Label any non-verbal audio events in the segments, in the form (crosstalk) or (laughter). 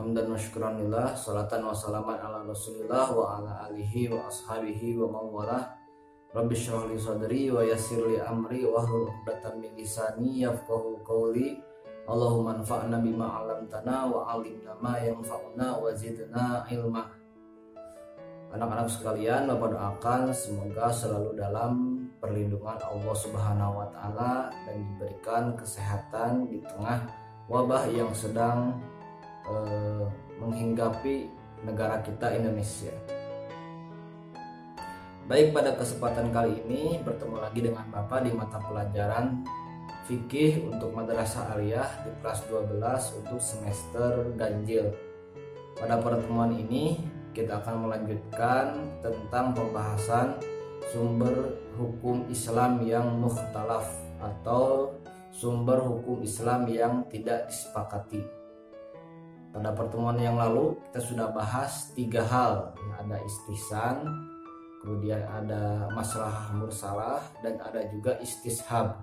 Hamdan wa syukranillah Salatan wa salaman ala rasulillah Wa ala alihi wa ashabihi wa mawalah Rabbi syurah li sadri wa yassir li amri Wa hlul uqdatan min lisani yafqahu qawli. Allahumma anfa'na bima alamtana Wa alimna ma yanfa'una Wa zidna ilma. Anak-anak sekalian Bapak doakan semoga selalu dalam perlindungan Allah Subhanahu wa taala dan diberikan kesehatan di tengah wabah yang sedang eh, menghinggapi negara kita Indonesia. Baik pada kesempatan kali ini bertemu lagi dengan Bapak di mata pelajaran fikih untuk madrasah aliyah di kelas 12 untuk semester ganjil. Pada pertemuan ini kita akan melanjutkan tentang pembahasan sumber hukum Islam yang mukhtalaf atau sumber hukum Islam yang tidak disepakati. Pada pertemuan yang lalu kita sudah bahas tiga hal, ada istihsan, kemudian ada masalah mursalah dan ada juga istishab.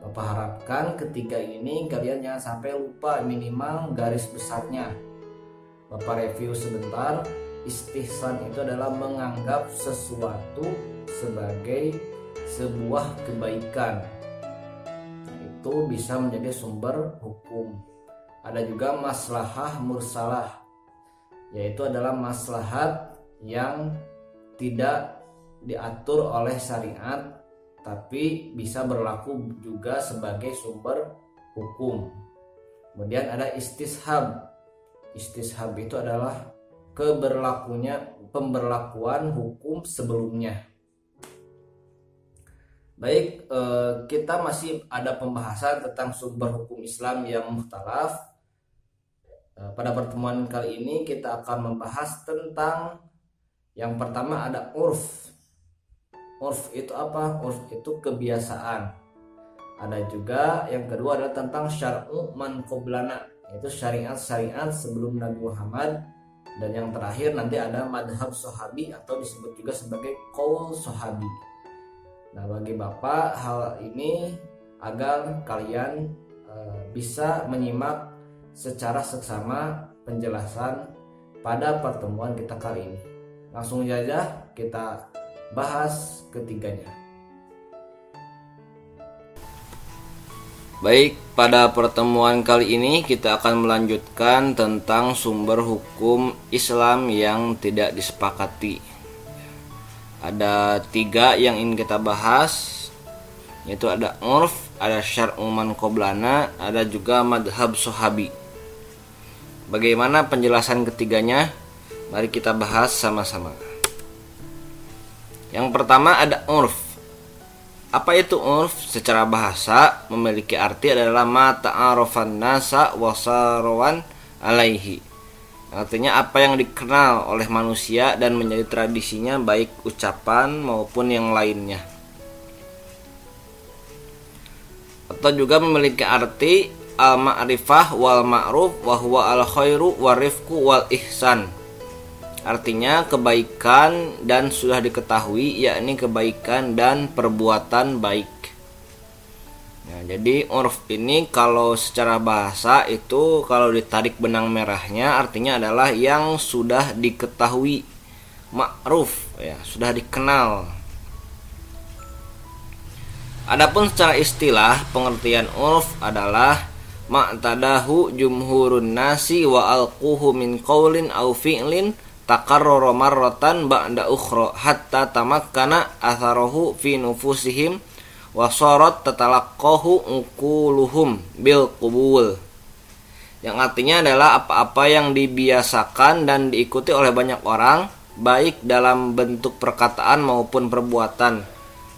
Bapak harapkan ketiga ini kalian jangan sampai lupa minimal garis besarnya. Bapak review sebentar. Istihsan itu adalah menganggap sesuatu sebagai sebuah kebaikan itu bisa menjadi sumber hukum ada juga maslahah mursalah yaitu adalah maslahat yang tidak diatur oleh syariat tapi bisa berlaku juga sebagai sumber hukum. Kemudian ada istishab. Istishab itu adalah keberlakunya pemberlakuan hukum sebelumnya. Baik, eh, kita masih ada pembahasan tentang sumber hukum Islam yang muhtalaf. Eh, pada pertemuan kali ini kita akan membahas tentang yang pertama ada urf. Urf itu apa? Urf itu kebiasaan. Ada juga yang kedua adalah tentang syar'u man qoblana, yaitu syariat-syariat sebelum Nabi Muhammad dan yang terakhir nanti ada madhab sahabi atau disebut juga sebagai qaul sahabi. Nah, bagi Bapak hal ini agar kalian e, bisa menyimak secara seksama penjelasan pada pertemuan kita kali ini. Langsung saja kita bahas ketiganya. Baik, pada pertemuan kali ini kita akan melanjutkan tentang sumber hukum Islam yang tidak disepakati ada tiga yang ingin kita bahas yaitu ada urf ada syar'uman qoblana ada juga madhab sohabi bagaimana penjelasan ketiganya? Mari kita bahas sama-sama. Yang pertama ada urf. Apa itu urf? Secara bahasa memiliki arti adalah mata arafan nasa wasarawan alaihi. Artinya apa yang dikenal oleh manusia dan menjadi tradisinya baik ucapan maupun yang lainnya. Atau juga memiliki arti al-ma'rifah wal ma'ruf wa huwa al khairu wa rifku wal ihsan. Artinya kebaikan dan sudah diketahui yakni kebaikan dan perbuatan baik. Nah, jadi urf ini kalau secara bahasa itu kalau ditarik benang merahnya artinya adalah yang sudah diketahui ma'ruf ya, sudah dikenal. Adapun secara istilah pengertian urf adalah ma'tadahu jumhurun nasi wa alquhu min qaulin au fi'lin takarrara marratan ba'da ukhra hatta tamakkana atharahu fi nufusihim wasorot tetalakohu ukuluhum bil kubul yang artinya adalah apa-apa yang dibiasakan dan diikuti oleh banyak orang baik dalam bentuk perkataan maupun perbuatan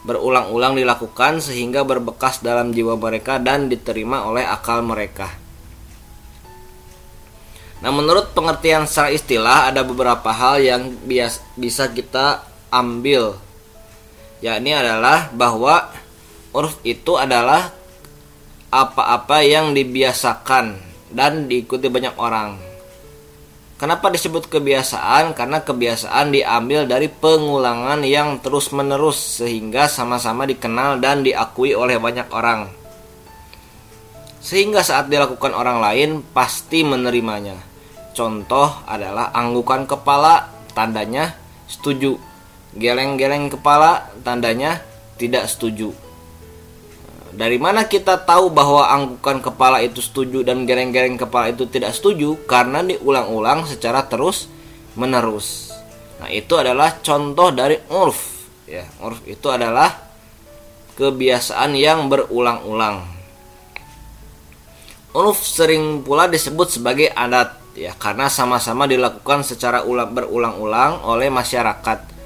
berulang-ulang dilakukan sehingga berbekas dalam jiwa mereka dan diterima oleh akal mereka. Nah, menurut pengertian secara istilah ada beberapa hal yang bias, bisa kita ambil. Yakni adalah bahwa urf itu adalah apa-apa yang dibiasakan dan diikuti banyak orang. Kenapa disebut kebiasaan? Karena kebiasaan diambil dari pengulangan yang terus-menerus sehingga sama-sama dikenal dan diakui oleh banyak orang. Sehingga saat dilakukan orang lain pasti menerimanya. Contoh adalah anggukan kepala, tandanya setuju. Geleng-geleng kepala, tandanya tidak setuju. Dari mana kita tahu bahwa anggukan kepala itu setuju dan gereng-gereng kepala itu tidak setuju? Karena diulang-ulang secara terus menerus. Nah, itu adalah contoh dari urf. Ya, urf itu adalah kebiasaan yang berulang-ulang. Urf sering pula disebut sebagai adat ya karena sama-sama dilakukan secara ulang berulang-ulang oleh masyarakat.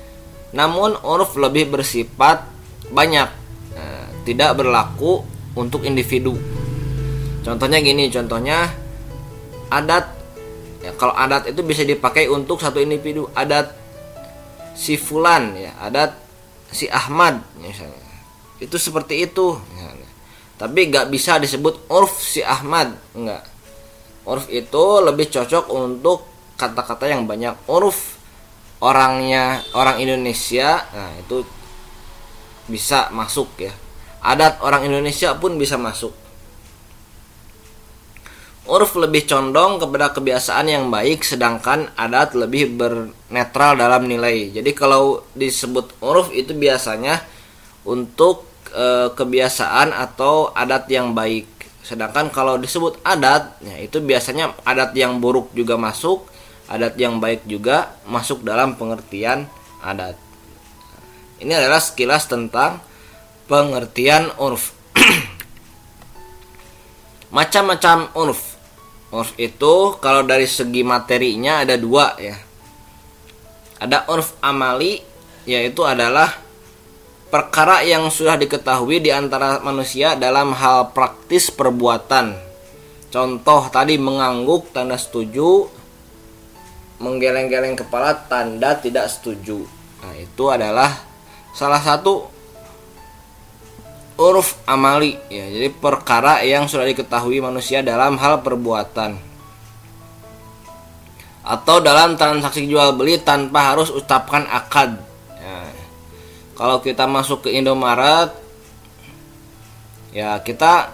Namun urf lebih bersifat banyak tidak berlaku untuk individu. Contohnya gini, contohnya adat ya kalau adat itu bisa dipakai untuk satu individu, adat si fulan ya, adat si Ahmad misalnya. Itu seperti itu misalnya. Tapi nggak bisa disebut urf si Ahmad, enggak. Urf itu lebih cocok untuk kata-kata yang banyak. Urf orangnya orang Indonesia, nah itu bisa masuk ya adat orang Indonesia pun bisa masuk. Urf lebih condong kepada kebiasaan yang baik sedangkan adat lebih bernetral dalam nilai. Jadi kalau disebut urf itu biasanya untuk e, kebiasaan atau adat yang baik. Sedangkan kalau disebut adat, ya itu biasanya adat yang buruk juga masuk, adat yang baik juga masuk dalam pengertian adat. Ini adalah sekilas tentang pengertian urf. (clears throat) Macam-macam urf. Urf itu kalau dari segi materinya ada dua ya. Ada urf amali yaitu adalah perkara yang sudah diketahui di antara manusia dalam hal praktis perbuatan. Contoh tadi mengangguk tanda setuju. Menggeleng-geleng kepala tanda tidak setuju. Nah itu adalah salah satu uruf amali. Ya jadi perkara yang sudah diketahui manusia dalam hal perbuatan. Atau dalam transaksi jual beli tanpa harus ucapkan akad. Ya. kalau kita masuk ke Indomaret ya kita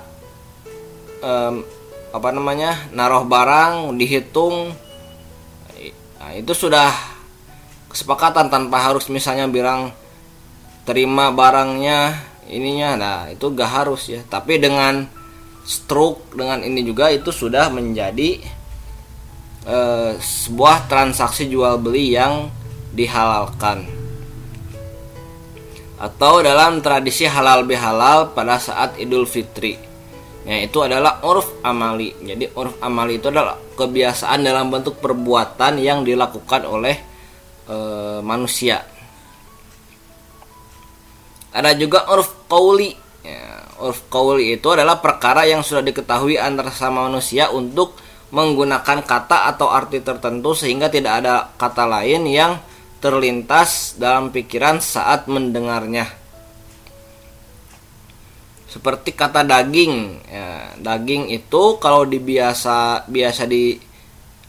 um, apa namanya naruh barang dihitung. Nah, itu sudah kesepakatan tanpa harus misalnya bilang terima barangnya ininya nah itu gak harus ya tapi dengan stroke dengan ini juga itu sudah menjadi uh, sebuah transaksi jual beli yang dihalalkan atau dalam tradisi halal bihalal pada saat Idul Fitri. Ya, itu adalah urf amali. Jadi urf amali itu adalah kebiasaan dalam bentuk perbuatan yang dilakukan oleh e, manusia. Ada juga urf qauli. Ya, urf qauli itu adalah perkara yang sudah diketahui antara sama manusia untuk menggunakan kata atau arti tertentu sehingga tidak ada kata lain yang terlintas dalam pikiran saat mendengarnya. Seperti kata daging, ya, daging itu kalau dibiasa biasa di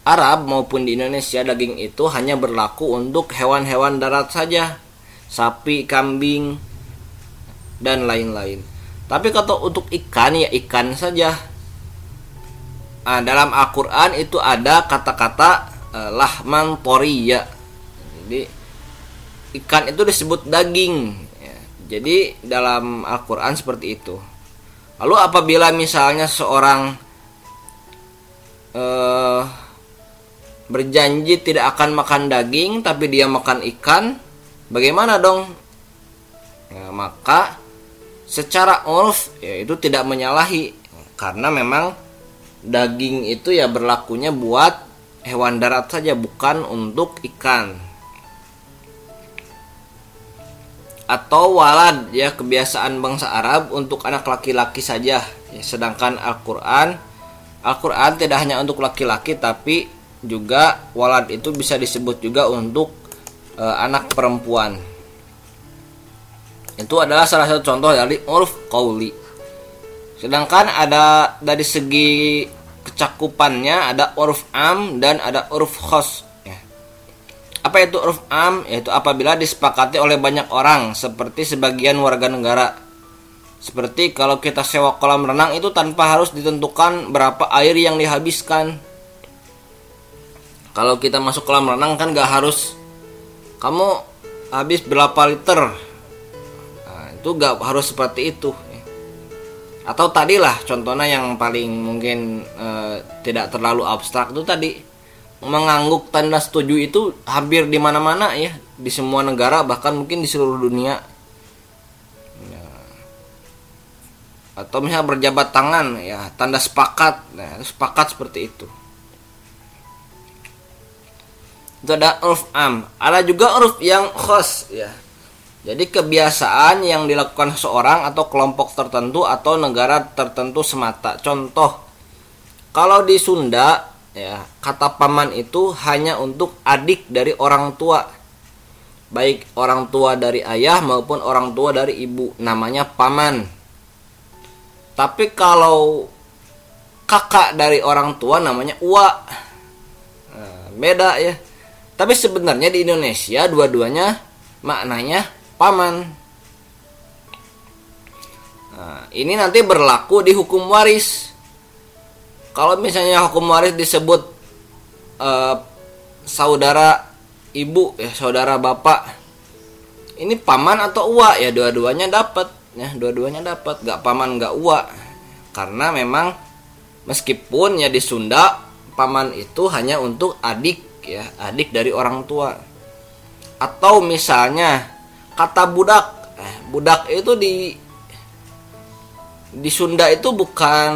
Arab maupun di Indonesia daging itu hanya berlaku untuk hewan-hewan darat saja, sapi, kambing, dan lain-lain. Tapi kalau untuk ikan ya ikan saja. Nah, dalam Al-Qur'an itu ada kata-kata eh, lahman toriya. Jadi ikan itu disebut daging. Ya, jadi dalam Al-Qur'an seperti itu. Lalu apabila misalnya seorang eh, berjanji tidak akan makan daging tapi dia makan ikan, bagaimana dong? Ya, maka secara urf ya itu tidak menyalahi. Karena memang daging itu ya berlakunya buat hewan darat saja bukan untuk ikan. Atau walad ya kebiasaan bangsa Arab untuk anak laki-laki saja. Ya, sedangkan Al-Qur'an Al-Qur'an tidak hanya untuk laki-laki tapi juga walad itu bisa disebut juga untuk e, anak perempuan itu adalah salah satu contoh dari urf qauli. Sedangkan ada dari segi kecakupannya ada urf am dan ada urf khos ya. apa itu urf am? Yaitu apabila disepakati oleh banyak orang seperti sebagian warga negara. Seperti kalau kita sewa kolam renang itu tanpa harus ditentukan berapa air yang dihabiskan. Kalau kita masuk kolam renang kan gak harus kamu habis berapa liter itu gak harus seperti itu. Atau tadilah contohnya yang paling mungkin e, tidak terlalu abstrak itu tadi mengangguk tanda setuju itu hampir di mana-mana ya di semua negara bahkan mungkin di seluruh dunia. Ya. atau misalnya berjabat tangan ya tanda sepakat. Nah, sepakat seperti itu. Itu ada urf am. Ada juga urf yang khos ya jadi kebiasaan yang dilakukan seseorang atau kelompok tertentu atau negara tertentu semata. Contoh, kalau di Sunda ya, kata paman itu hanya untuk adik dari orang tua. Baik orang tua dari ayah maupun orang tua dari ibu, namanya paman. Tapi kalau kakak dari orang tua namanya uwa. Nah, beda ya. Tapi sebenarnya di Indonesia dua-duanya maknanya paman. Nah, ini nanti berlaku di hukum waris. Kalau misalnya hukum waris disebut uh, saudara ibu ya saudara bapak, ini paman atau uwa? Ya dua-duanya dapat. Ya dua-duanya dapat, gak paman gak uwa. Karena memang meskipun ya di Sunda paman itu hanya untuk adik ya adik dari orang tua. Atau misalnya kata budak. Eh, budak itu di di Sunda itu bukan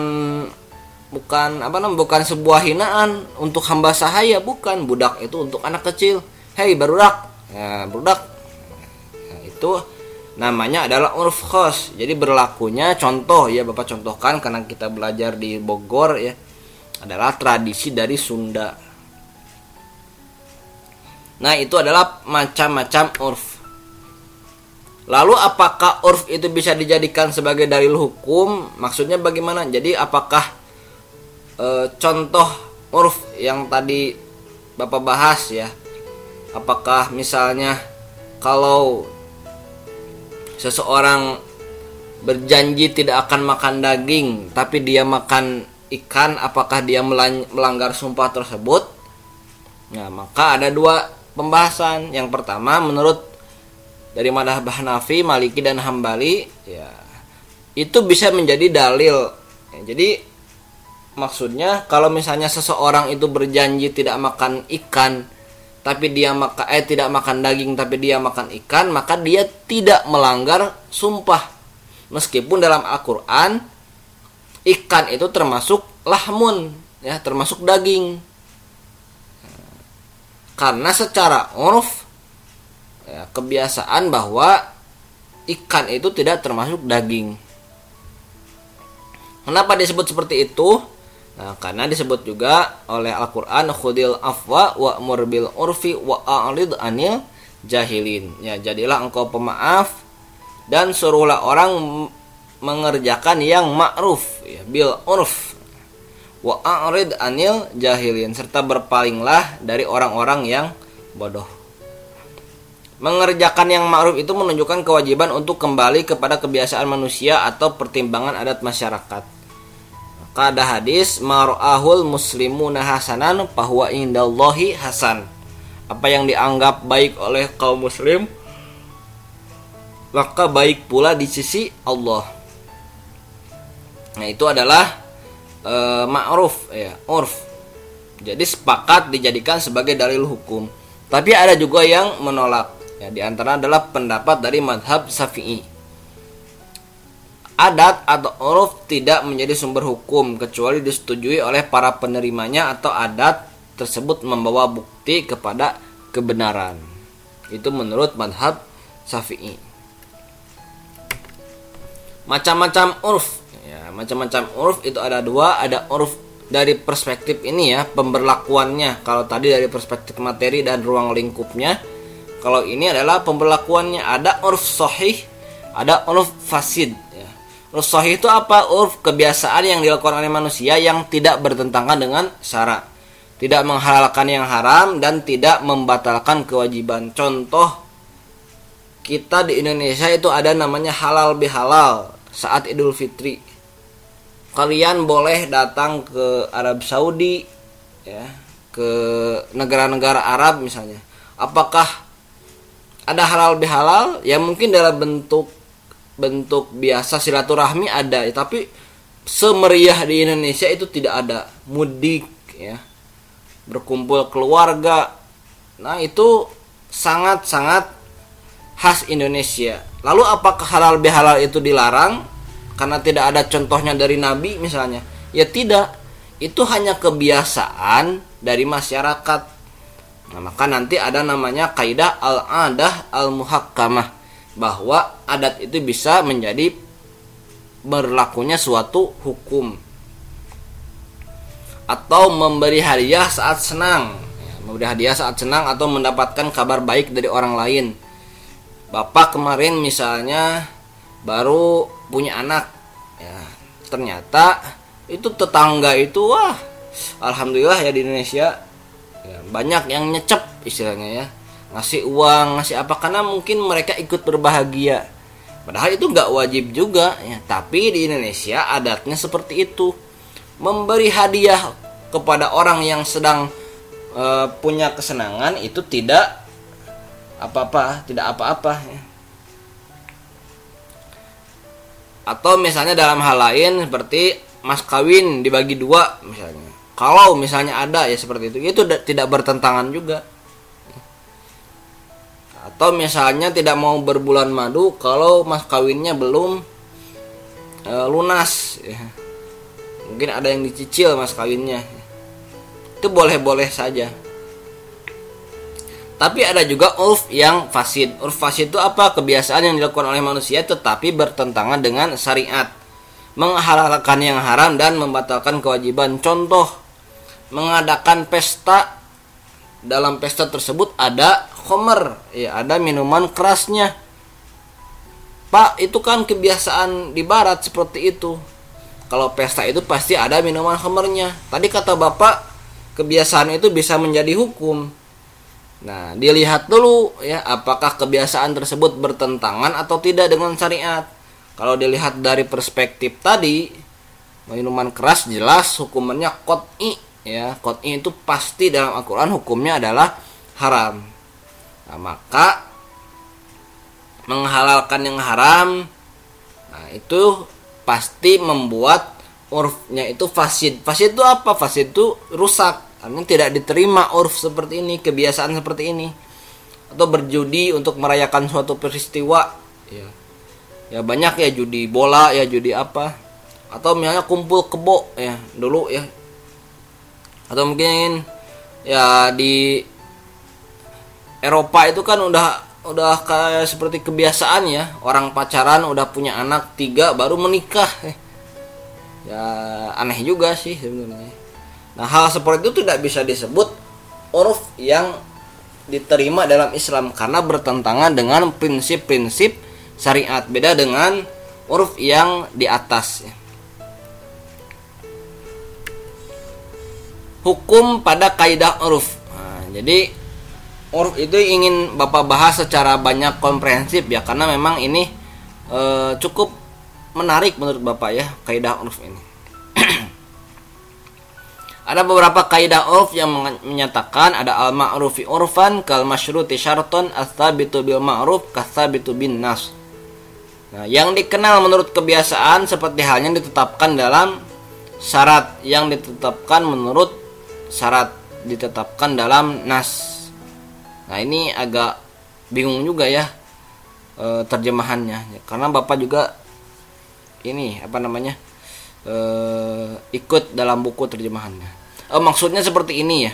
bukan apa namanya bukan sebuah hinaan untuk hamba sahaya bukan. Budak itu untuk anak kecil. Hei barudak ya budak nah, itu namanya adalah urf khos jadi berlakunya contoh ya bapak contohkan karena kita belajar di Bogor ya adalah tradisi dari Sunda. Nah itu adalah macam-macam urf Lalu apakah urf itu bisa dijadikan sebagai dalil hukum? Maksudnya bagaimana? Jadi apakah e, contoh urf yang tadi Bapak bahas ya? Apakah misalnya kalau seseorang berjanji tidak akan makan daging tapi dia makan ikan apakah dia melanggar sumpah tersebut? Nah, maka ada dua pembahasan. Yang pertama menurut dari madhab Hanafi, Maliki dan Hambali ya itu bisa menjadi dalil. Ya, jadi maksudnya kalau misalnya seseorang itu berjanji tidak makan ikan tapi dia maka eh tidak makan daging tapi dia makan ikan maka dia tidak melanggar sumpah meskipun dalam Al-Qur'an ikan itu termasuk lahmun ya termasuk daging karena secara urf ya, kebiasaan bahwa ikan itu tidak termasuk daging. Kenapa disebut seperti itu? Nah, karena disebut juga oleh Al-Qur'an khudil afwa wa murbil urfi wa a'rid anil jahilin. Ya, jadilah engkau pemaaf dan suruhlah orang mengerjakan yang ma'ruf ya, bil urf wa a'rid anil jahilin serta berpalinglah dari orang-orang yang bodoh. Mengerjakan yang ma'ruf itu menunjukkan kewajiban untuk kembali kepada kebiasaan manusia atau pertimbangan adat masyarakat. Maka ada hadis mar'ahul muslimuna hasanan bahwa indallahi hasan. Apa yang dianggap baik oleh kaum muslim maka baik pula di sisi Allah. Nah, itu adalah e, ma'ruf ya, urf. Jadi sepakat dijadikan sebagai dalil hukum. Tapi ada juga yang menolak Ya, di antara adalah pendapat dari madhab Syafi'i. Adat atau uruf tidak menjadi sumber hukum kecuali disetujui oleh para penerimanya atau adat tersebut membawa bukti kepada kebenaran. Itu menurut madhab Syafi'i. Macam-macam uruf, ya macam-macam uruf itu ada dua, ada uruf dari perspektif ini ya pemberlakuannya kalau tadi dari perspektif materi dan ruang lingkupnya kalau ini adalah pemberlakuannya. Ada urf sahih ada urf fasid ya. urf sahih itu apa? Urf kebiasaan yang dilakukan oleh manusia yang tidak bertentangan dengan syarat. Tidak menghalalkan yang haram dan tidak membatalkan kewajiban. Contoh kita di Indonesia itu ada namanya halal bihalal saat Idul Fitri. Kalian boleh datang ke Arab Saudi ya ke negara-negara Arab misalnya. Apakah ada halal bihalal ya mungkin dalam bentuk bentuk biasa silaturahmi ada ya, tapi semeriah di Indonesia itu tidak ada. Mudik ya. Berkumpul keluarga. Nah itu sangat-sangat khas Indonesia. Lalu apakah halal bihalal itu dilarang? Karena tidak ada contohnya dari nabi misalnya. Ya tidak. Itu hanya kebiasaan dari masyarakat nah, maka nanti ada namanya kaidah al-adah al-muhakkamah. Bahwa adat itu bisa menjadi berlakunya suatu hukum. Atau memberi hadiah saat senang. Ya, memberi hadiah saat senang atau mendapatkan kabar baik dari orang lain. Bapak kemarin misalnya baru punya anak. Ya ternyata itu tetangga itu wah alhamdulillah ya di Indonesia banyak yang nyecep istilahnya ya. Ngasih uang ngasih apa karena mungkin mereka ikut berbahagia. Padahal itu nggak wajib juga ya. Tapi di Indonesia adatnya seperti itu. Memberi hadiah kepada orang yang sedang uh, punya kesenangan itu tidak apa-apa tidak apa-apa ya. Atau misalnya dalam hal lain seperti mas kawin dibagi dua misalnya kalau misalnya ada ya seperti itu itu tidak bertentangan juga atau misalnya tidak mau berbulan madu kalau mas kawinnya belum e, lunas ya. mungkin ada yang dicicil mas kawinnya itu boleh-boleh saja tapi ada juga urf yang fasid. Urf fasid itu apa? Kebiasaan yang dilakukan oleh manusia tetapi bertentangan dengan syariat. Menghalalkan yang haram dan membatalkan kewajiban. Contoh, mengadakan pesta dalam pesta tersebut ada khomer, ya ada minuman kerasnya. Pak, itu kan kebiasaan di barat seperti itu. Kalau pesta itu pasti ada minuman khomernya. Tadi kata Bapak, kebiasaan itu bisa menjadi hukum Nah, dilihat dulu ya apakah kebiasaan tersebut bertentangan atau tidak dengan syariat. Kalau dilihat dari perspektif tadi, minuman keras jelas hukumannya qot'i ya. Qot'i itu pasti dalam Al-Qur'an hukumnya adalah haram. Nah, maka menghalalkan yang haram nah itu pasti membuat urfnya itu fasid. Fasid itu apa? Fasid itu rusak Artinya tidak diterima urf seperti ini, kebiasaan seperti ini. Atau berjudi untuk merayakan suatu peristiwa. Ya. Ya banyak ya judi bola, ya judi apa. Atau misalnya kumpul kebo ya dulu ya. Atau mungkin ya di Eropa itu kan udah udah kayak seperti kebiasaan ya orang pacaran udah punya anak tiga baru menikah ya aneh juga sih sebenarnya Nah, hal seperti itu tidak bisa disebut uruf yang diterima dalam Islam karena bertentangan dengan prinsip-prinsip syariat. Beda dengan uruf yang di atas. Hukum pada kaidah uruf. Nah, jadi uruf itu ingin Bapak bahas secara banyak komprehensif ya karena memang ini e, cukup menarik menurut Bapak ya kaidah uruf ini. (clears throat) Ada beberapa kaidah urf yang menyatakan ada al ma'rufi urfan kal masyruti syarton as-sabitu bil ma'ruf kasabitu bin nas. Nah, yang dikenal menurut kebiasaan seperti halnya ditetapkan dalam syarat yang ditetapkan menurut syarat ditetapkan dalam nas. Nah, ini agak bingung juga ya e, terjemahannya karena Bapak juga ini apa namanya? e, ikut dalam buku terjemahannya eh, maksudnya seperti ini ya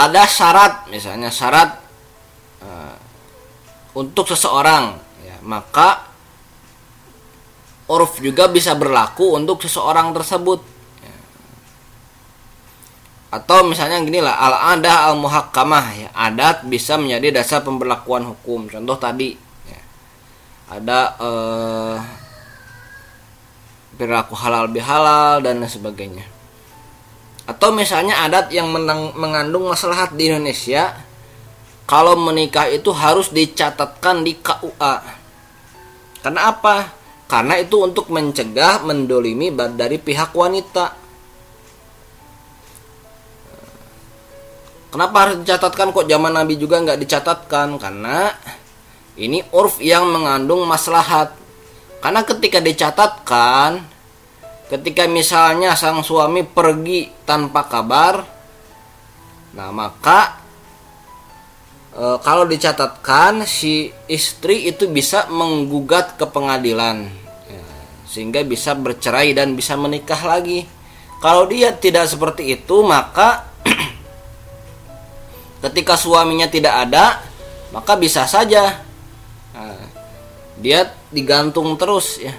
ada syarat misalnya syarat uh, untuk seseorang ya, maka uruf juga bisa berlaku untuk seseorang tersebut atau misalnya gini lah al adah al muhakkamah ya. Adat bisa menjadi dasar pemberlakuan hukum. Contoh tadi ya, ada eh, perilaku halal bihalal dan sebagainya. Atau misalnya adat yang menang, mengandung maslahat di Indonesia kalau menikah itu harus dicatatkan di KUA karena apa? Karena itu untuk mencegah mendolimi dari pihak wanita Kenapa harus dicatatkan kok zaman Nabi juga nggak dicatatkan? Karena ini urf yang mengandung maslahat. Karena ketika dicatatkan, ketika misalnya sang suami pergi tanpa kabar, nah maka e, kalau dicatatkan si istri itu bisa menggugat ke pengadilan, ya, sehingga bisa bercerai dan bisa menikah lagi. Kalau dia tidak seperti itu, maka ketika suaminya tidak ada maka bisa saja. Nah, dia digantung terus ya.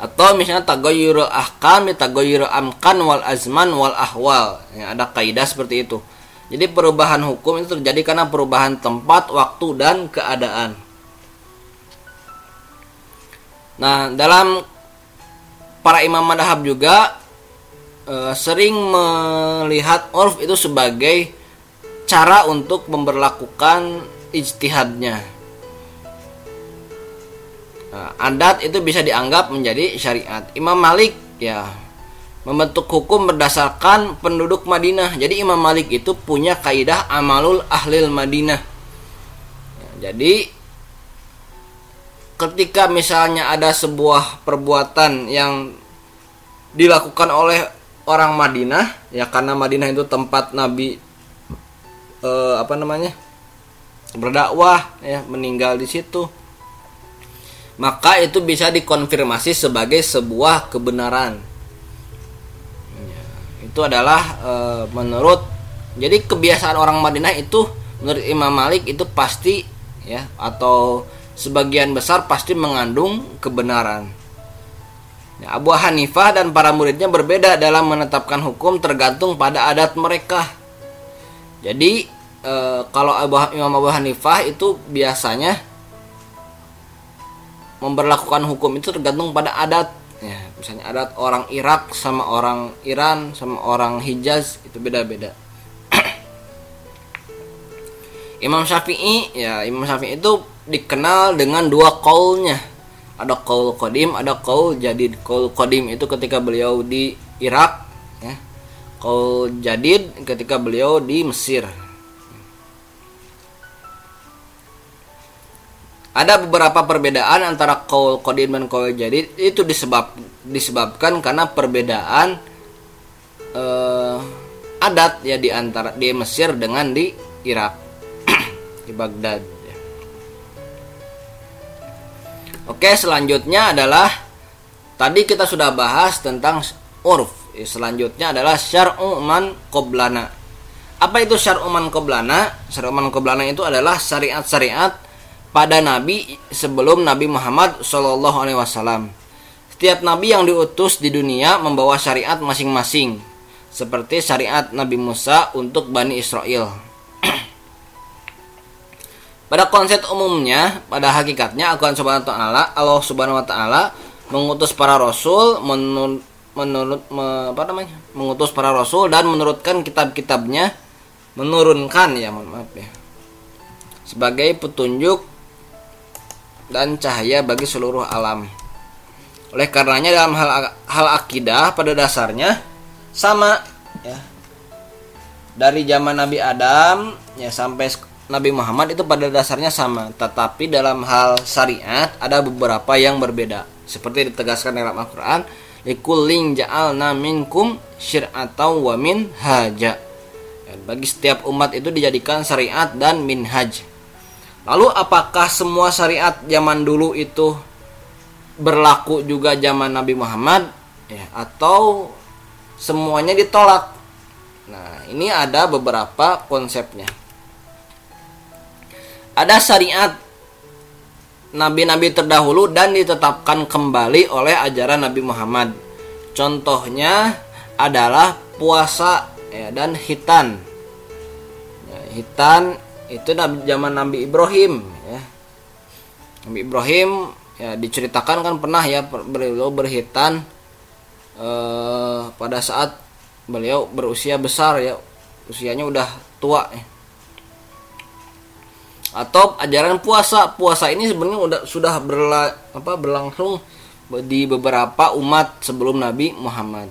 Atau misalnya tagoyur ahkam tagoyur amkan wal azman wal ahwal. Ya, ada kaidah seperti itu. Jadi perubahan hukum itu terjadi karena perubahan tempat waktu dan keadaan. Nah dalam para imam madhab juga e, sering melihat orf itu sebagai cara untuk memperlakukan ijtihadnya. Nah, adat itu bisa dianggap menjadi syariat. Imam Malik ya membentuk hukum berdasarkan penduduk Madinah. Jadi Imam Malik itu punya kaidah amalul ahlil Madinah. Ya, jadi ketika misalnya ada sebuah perbuatan yang dilakukan oleh orang Madinah ya karena Madinah itu tempat Nabi eh, apa namanya berdakwah ya meninggal di situ. Maka itu bisa dikonfirmasi sebagai sebuah kebenaran. Ya, itu adalah e, menurut jadi kebiasaan orang Madinah itu menurut Imam Malik itu pasti ya atau sebagian besar pasti mengandung kebenaran Ya, Abu Hanifah dan para muridnya berbeda dalam menetapkan hukum tergantung pada adat mereka. Jadi e, kalau Abu, Imam Abu Hanifah itu biasanya memperlakukan hukum itu tergantung pada adat. Ya, misalnya adat orang Irak sama orang Iran sama orang Hijaz itu beda-beda. (clears throat) Imam Syafi'i ya Imam Syafi'i itu dikenal dengan dua kaulnya ada kaul kodim ada kaul jadid. Kaul kodim itu ketika beliau di Irak ya. Kaul jadid ketika beliau di Mesir. Ada beberapa perbedaan antara kaul kodim dan kaul jadid. Itu disebab disebabkan karena perbedaan eh, adat ya di antara di Mesir dengan di Irak (clears throat) di Baghdad Oke, selanjutnya adalah tadi kita sudah bahas tentang urf. Selanjutnya adalah syar'u man qoblana. Apa itu syar'u man qoblana? Syar'u qoblana itu adalah syariat-syariat pada nabi sebelum Nabi Muhammad wasallam. Setiap nabi yang diutus di dunia membawa syariat masing-masing. Seperti syariat Nabi Musa untuk Bani Israel. Pada konsep umumnya, pada hakikatnya Al-Quran Subhanahu wa taala, Allah Subhanahu wa taala mengutus para rasul menurut menurut me, apa namanya? mengutus para rasul dan menurutkan kitab-kitabnya menurunkan ya mohon maaf ya sebagai petunjuk dan cahaya bagi seluruh alam. Oleh karenanya dalam hal hal akidah pada dasarnya sama ya. Dari zaman Nabi Adam ya sampai Nabi Muhammad itu pada dasarnya sama, tetapi dalam hal syariat ada beberapa yang berbeda. Seperti ditegaskan dalam Al-Qur'an, "Likullin ja'alna minkum syir'atan wa minhaja." Bagi setiap umat itu dijadikan syariat dan minhaj. Lalu apakah semua syariat zaman dulu itu berlaku juga zaman Nabi Muhammad ya atau semuanya ditolak? Nah, ini ada beberapa konsepnya ada syariat nabi-nabi terdahulu dan ditetapkan kembali oleh ajaran Nabi Muhammad. Contohnya adalah puasa ya, dan hitan. Ya, hitan itu zaman Nabi Ibrahim ya. Nabi Ibrahim ya diceritakan kan pernah ya beliau berhitan eh, pada saat beliau berusia besar ya usianya udah tua ya. Atau ajaran puasa puasa ini sebenarnya udah sudah berla, apa berlangsung di beberapa umat sebelum Nabi Muhammad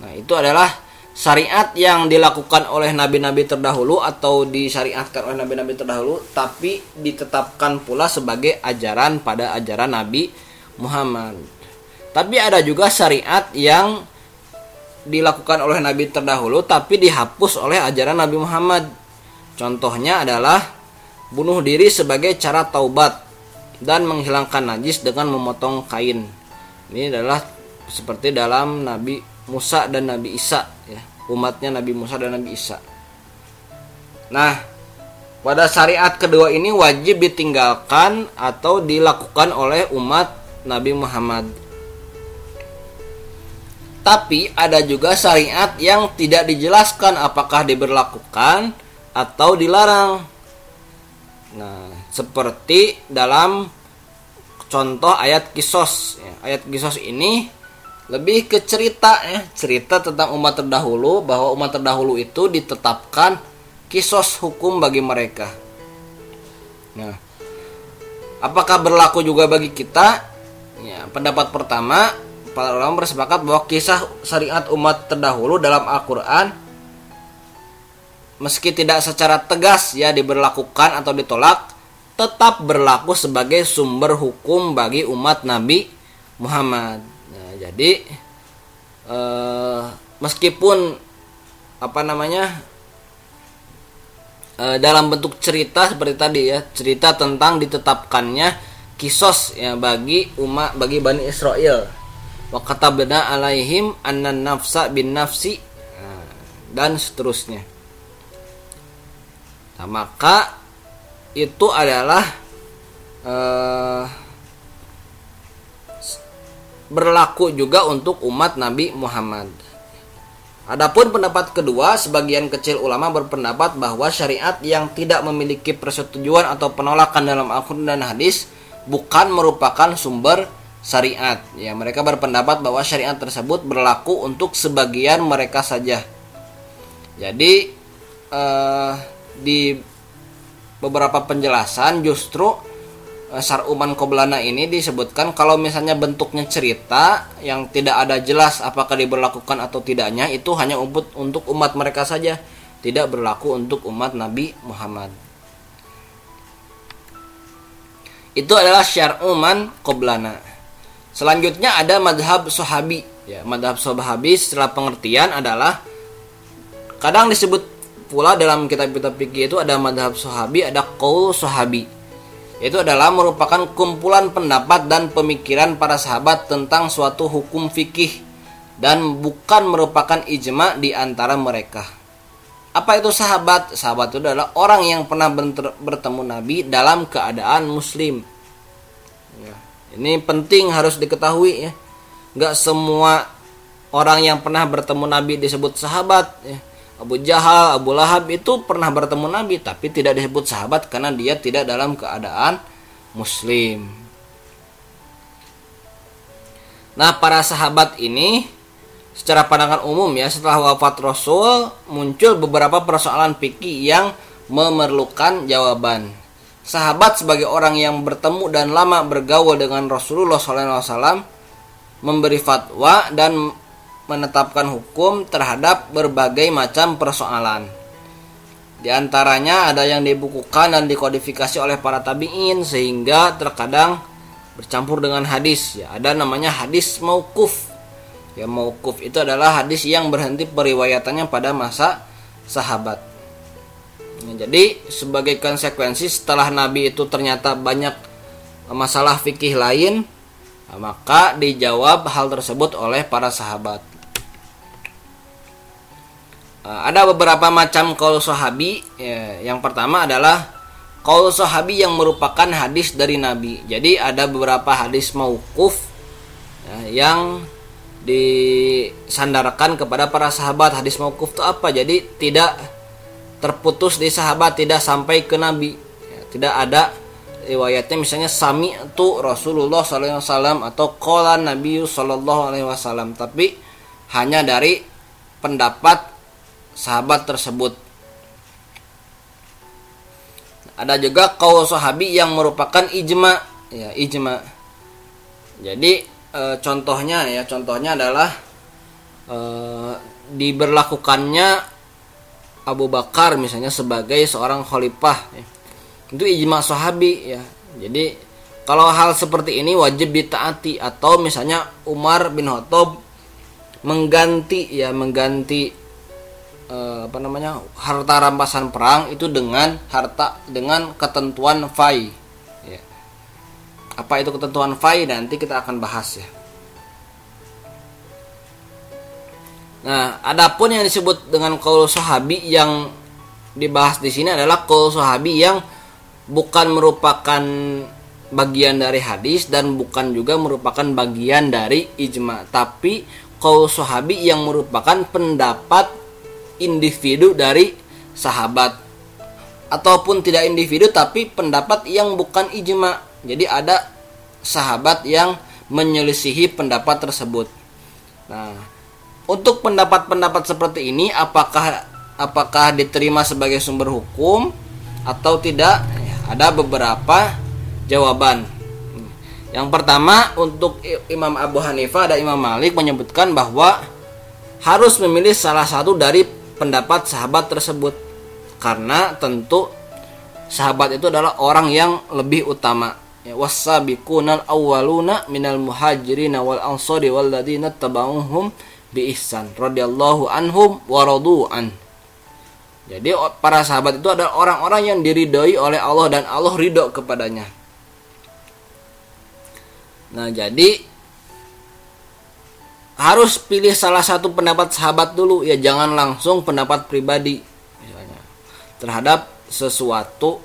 nah itu adalah syariat yang dilakukan oleh nabi-nabi terdahulu atau disyariatkan oleh nabi-nabi terdahulu tapi ditetapkan pula sebagai ajaran pada ajaran Nabi Muhammad. Tapi ada juga syariat yang dilakukan oleh nabi terdahulu tapi dihapus oleh ajaran Nabi Muhammad. Contohnya adalah bunuh diri sebagai cara taubat dan menghilangkan najis dengan memotong kain. Ini adalah seperti dalam Nabi Musa dan Nabi Isa ya umatnya Nabi Musa dan Nabi Isa. Nah, pada syariat kedua ini wajib ditinggalkan atau dilakukan oleh umat Nabi Muhammad. Tapi ada juga syariat yang tidak dijelaskan apakah diberlakukan atau dilarang. Nah, seperti dalam contoh ayat kisos. Ya, ayat kisos ini lebih ke cerita ya cerita tentang umat terdahulu bahwa umat terdahulu itu ditetapkan kisos hukum bagi mereka nah apakah berlaku juga bagi kita ya pendapat pertama para ulama bersepakat bahwa kisah syariat umat terdahulu dalam Al-Quran meski tidak secara tegas ya diberlakukan atau ditolak tetap berlaku sebagai sumber hukum bagi umat Nabi Muhammad. Jadi eh, meskipun apa namanya eh, dalam bentuk cerita seperti tadi ya cerita tentang ditetapkannya kisos ya bagi umat bagi bani Israel. Wa katabna alaihim anna nafsa bin nafsi nah, dan seterusnya nah, maka itu adalah eh, berlaku juga untuk umat Nabi Muhammad. Adapun pendapat kedua, sebagian kecil ulama berpendapat bahwa syariat yang tidak memiliki persetujuan atau penolakan dalam Al-Quran dan hadis bukan merupakan sumber syariat. Ya, mereka berpendapat bahwa syariat tersebut berlaku untuk sebagian mereka saja. Jadi eh, di beberapa penjelasan justru Eh, saruman koblana ini disebutkan kalau misalnya bentuknya cerita yang tidak ada jelas apakah diberlakukan atau tidaknya itu hanya untuk untuk umat mereka saja tidak berlaku untuk umat Nabi Muhammad. Itu adalah syar'uman koblana. Selanjutnya ada madhab sahabi ya madhab sahabi setelah pengertian adalah kadang disebut pula dalam kitab-kitab fikih itu ada madhab sahabi ada qaul sahabi itu adalah merupakan kumpulan pendapat dan pemikiran para sahabat tentang suatu hukum fikih dan bukan merupakan ijma di antara mereka. Apa itu sahabat? Sahabat itu adalah orang yang pernah bertemu Nabi dalam keadaan muslim. Ya, ini penting harus diketahui ya. Gak semua orang yang pernah bertemu Nabi disebut sahabat ya Abu Jahal, Abu Lahab itu pernah bertemu Nabi tapi tidak disebut sahabat karena dia tidak dalam keadaan muslim. Nah, para sahabat ini secara pandangan umum ya setelah wafat Rasul muncul beberapa persoalan fikih yang memerlukan jawaban. Sahabat sebagai orang yang bertemu dan lama bergaul dengan Rasulullah SAW memberi fatwa dan menetapkan hukum terhadap berbagai macam persoalan. Di antaranya ada yang dibukukan dan dikodifikasi oleh para tabi'in sehingga terkadang bercampur dengan hadis. Ya, ada namanya hadis maukuf. Ya, maukuf itu adalah hadis yang berhenti periwayatannya pada masa sahabat. Ya, jadi sebagai konsekuensi setelah Nabi itu ternyata banyak masalah fikih lain, maka dijawab hal tersebut oleh para sahabat. Eh, ada beberapa macam kaul sahabi. Ya, yang pertama adalah kaul sahabi yang merupakan hadis dari Nabi. Jadi ada beberapa hadis maukuf ya, yang disandarkan kepada para sahabat. Hadis mauquf itu apa? Jadi tidak terputus di sahabat tidak sampai ke nabi. Ya, tidak ada riwayatnya. Misalnya sami itu Rasulullah SAW atau kola Nabi Wasallam. Tapi hanya dari pendapat sahabat tersebut. Ada juga kaul sahabi yang merupakan ijma ya ijma. Jadi e, contohnya ya contohnya adalah e, diberlakukannya Abu Bakar misalnya sebagai seorang khalifah ya. itu ijma sahabi ya. Jadi kalau hal seperti ini wajib ditaati atau misalnya Umar bin Khattab mengganti ya mengganti eh, apa namanya harta rampasan perang itu dengan harta dengan ketentuan fai. Ya. apa itu ketentuan fai? Nanti kita akan bahas ya. Nah adapun yang disebut dengan kaul sahabi yang dibahas di sini adalah kaul sahabi yang bukan merupakan bagian dari hadis dan bukan juga merupakan bagian dari ijma. Tapi kaul sahabi yang merupakan pendapat individu dari sahabat ataupun tidak individu tapi pendapat yang bukan ijma. Jadi ada sahabat yang menyelisihi pendapat tersebut. Nah, untuk pendapat-pendapat seperti ini apakah apakah diterima sebagai sumber hukum atau tidak? Ada beberapa jawaban. Yang pertama untuk Imam Abu Hanifah dan Imam Malik menyebutkan bahwa harus memilih salah satu dari pendapat sahabat tersebut karena tentu sahabat itu adalah orang yang lebih utama. Ya, wasabiqunal awwaluna minal muhajirin wal ansari wal ladina tabauhum bi ihsan radhiyallahu anhum wa an. Jadi para sahabat itu adalah orang-orang yang diridhoi oleh Allah dan Allah ridho kepadanya. Nah, jadi harus pilih salah satu pendapat sahabat dulu ya jangan langsung pendapat pribadi misalnya terhadap sesuatu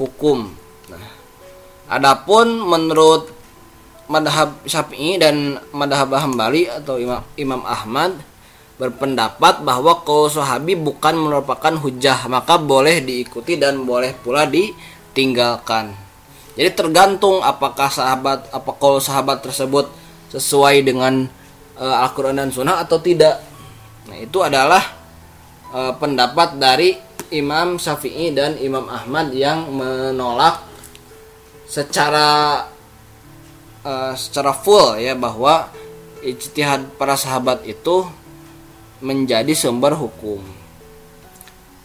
hukum. Nah, adapun menurut madhab Syafi'i dan madhab Hambali atau Imam, Imam Ahmad berpendapat bahwa kaul sahabi bukan merupakan hujah maka boleh diikuti dan boleh pula ditinggalkan. Jadi tergantung apakah sahabat apa kalau sahabat tersebut sesuai dengan uh, Al-Qur'an dan Sunnah atau tidak. Nah, itu adalah uh, pendapat dari Imam Syafi'i dan Imam Ahmad yang menolak secara uh, secara full ya bahwa ijtihad para sahabat itu menjadi sumber hukum.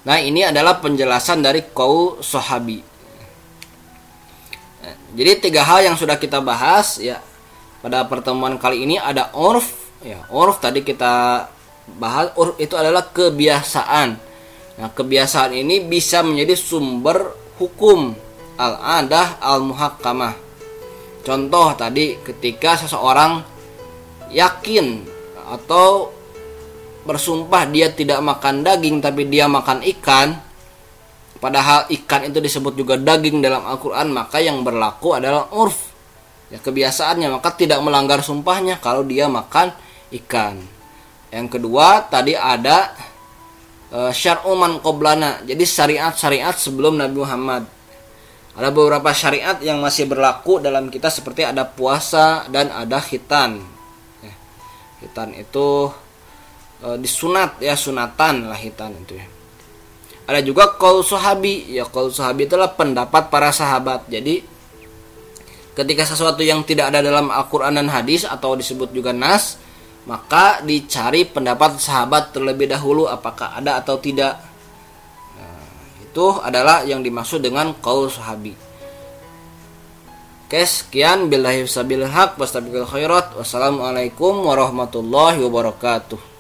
Nah, ini adalah penjelasan dari kaul sahabi. Jadi tiga hal yang sudah kita bahas ya pada pertemuan kali ini ada urf ya urf tadi kita bahas urf itu adalah kebiasaan. Nah kebiasaan ini bisa menjadi sumber hukum al adah al muhakkamah. Contoh tadi ketika seseorang yakin atau bersumpah dia tidak makan daging tapi dia makan ikan Padahal ikan itu disebut juga daging dalam Al-Quran Maka yang berlaku adalah urf ya Kebiasaannya maka tidak melanggar sumpahnya Kalau dia makan ikan. Yang kedua tadi ada e, Syar'uman qoblana. Jadi syariat-syariat sebelum Nabi Muhammad. Ada beberapa syariat yang masih berlaku dalam kita Seperti ada puasa dan ada khitan. Ya, Khitan itu e, disunat ya sunatan lah hitan itu ya. Ada juga kol sahabi. Ya kol sahabi itulah pendapat para sahabat. Jadi ketika sesuatu yang tidak ada dalam Al-Quran dan hadis atau disebut juga nas maka dicari pendapat sahabat terlebih dahulu apakah ada atau tidak. Nah, itu adalah yang dimaksud dengan kol sahabi. Oke, sekian. Billahi haq wassalamualaikum warahmatullahi wabarakatuh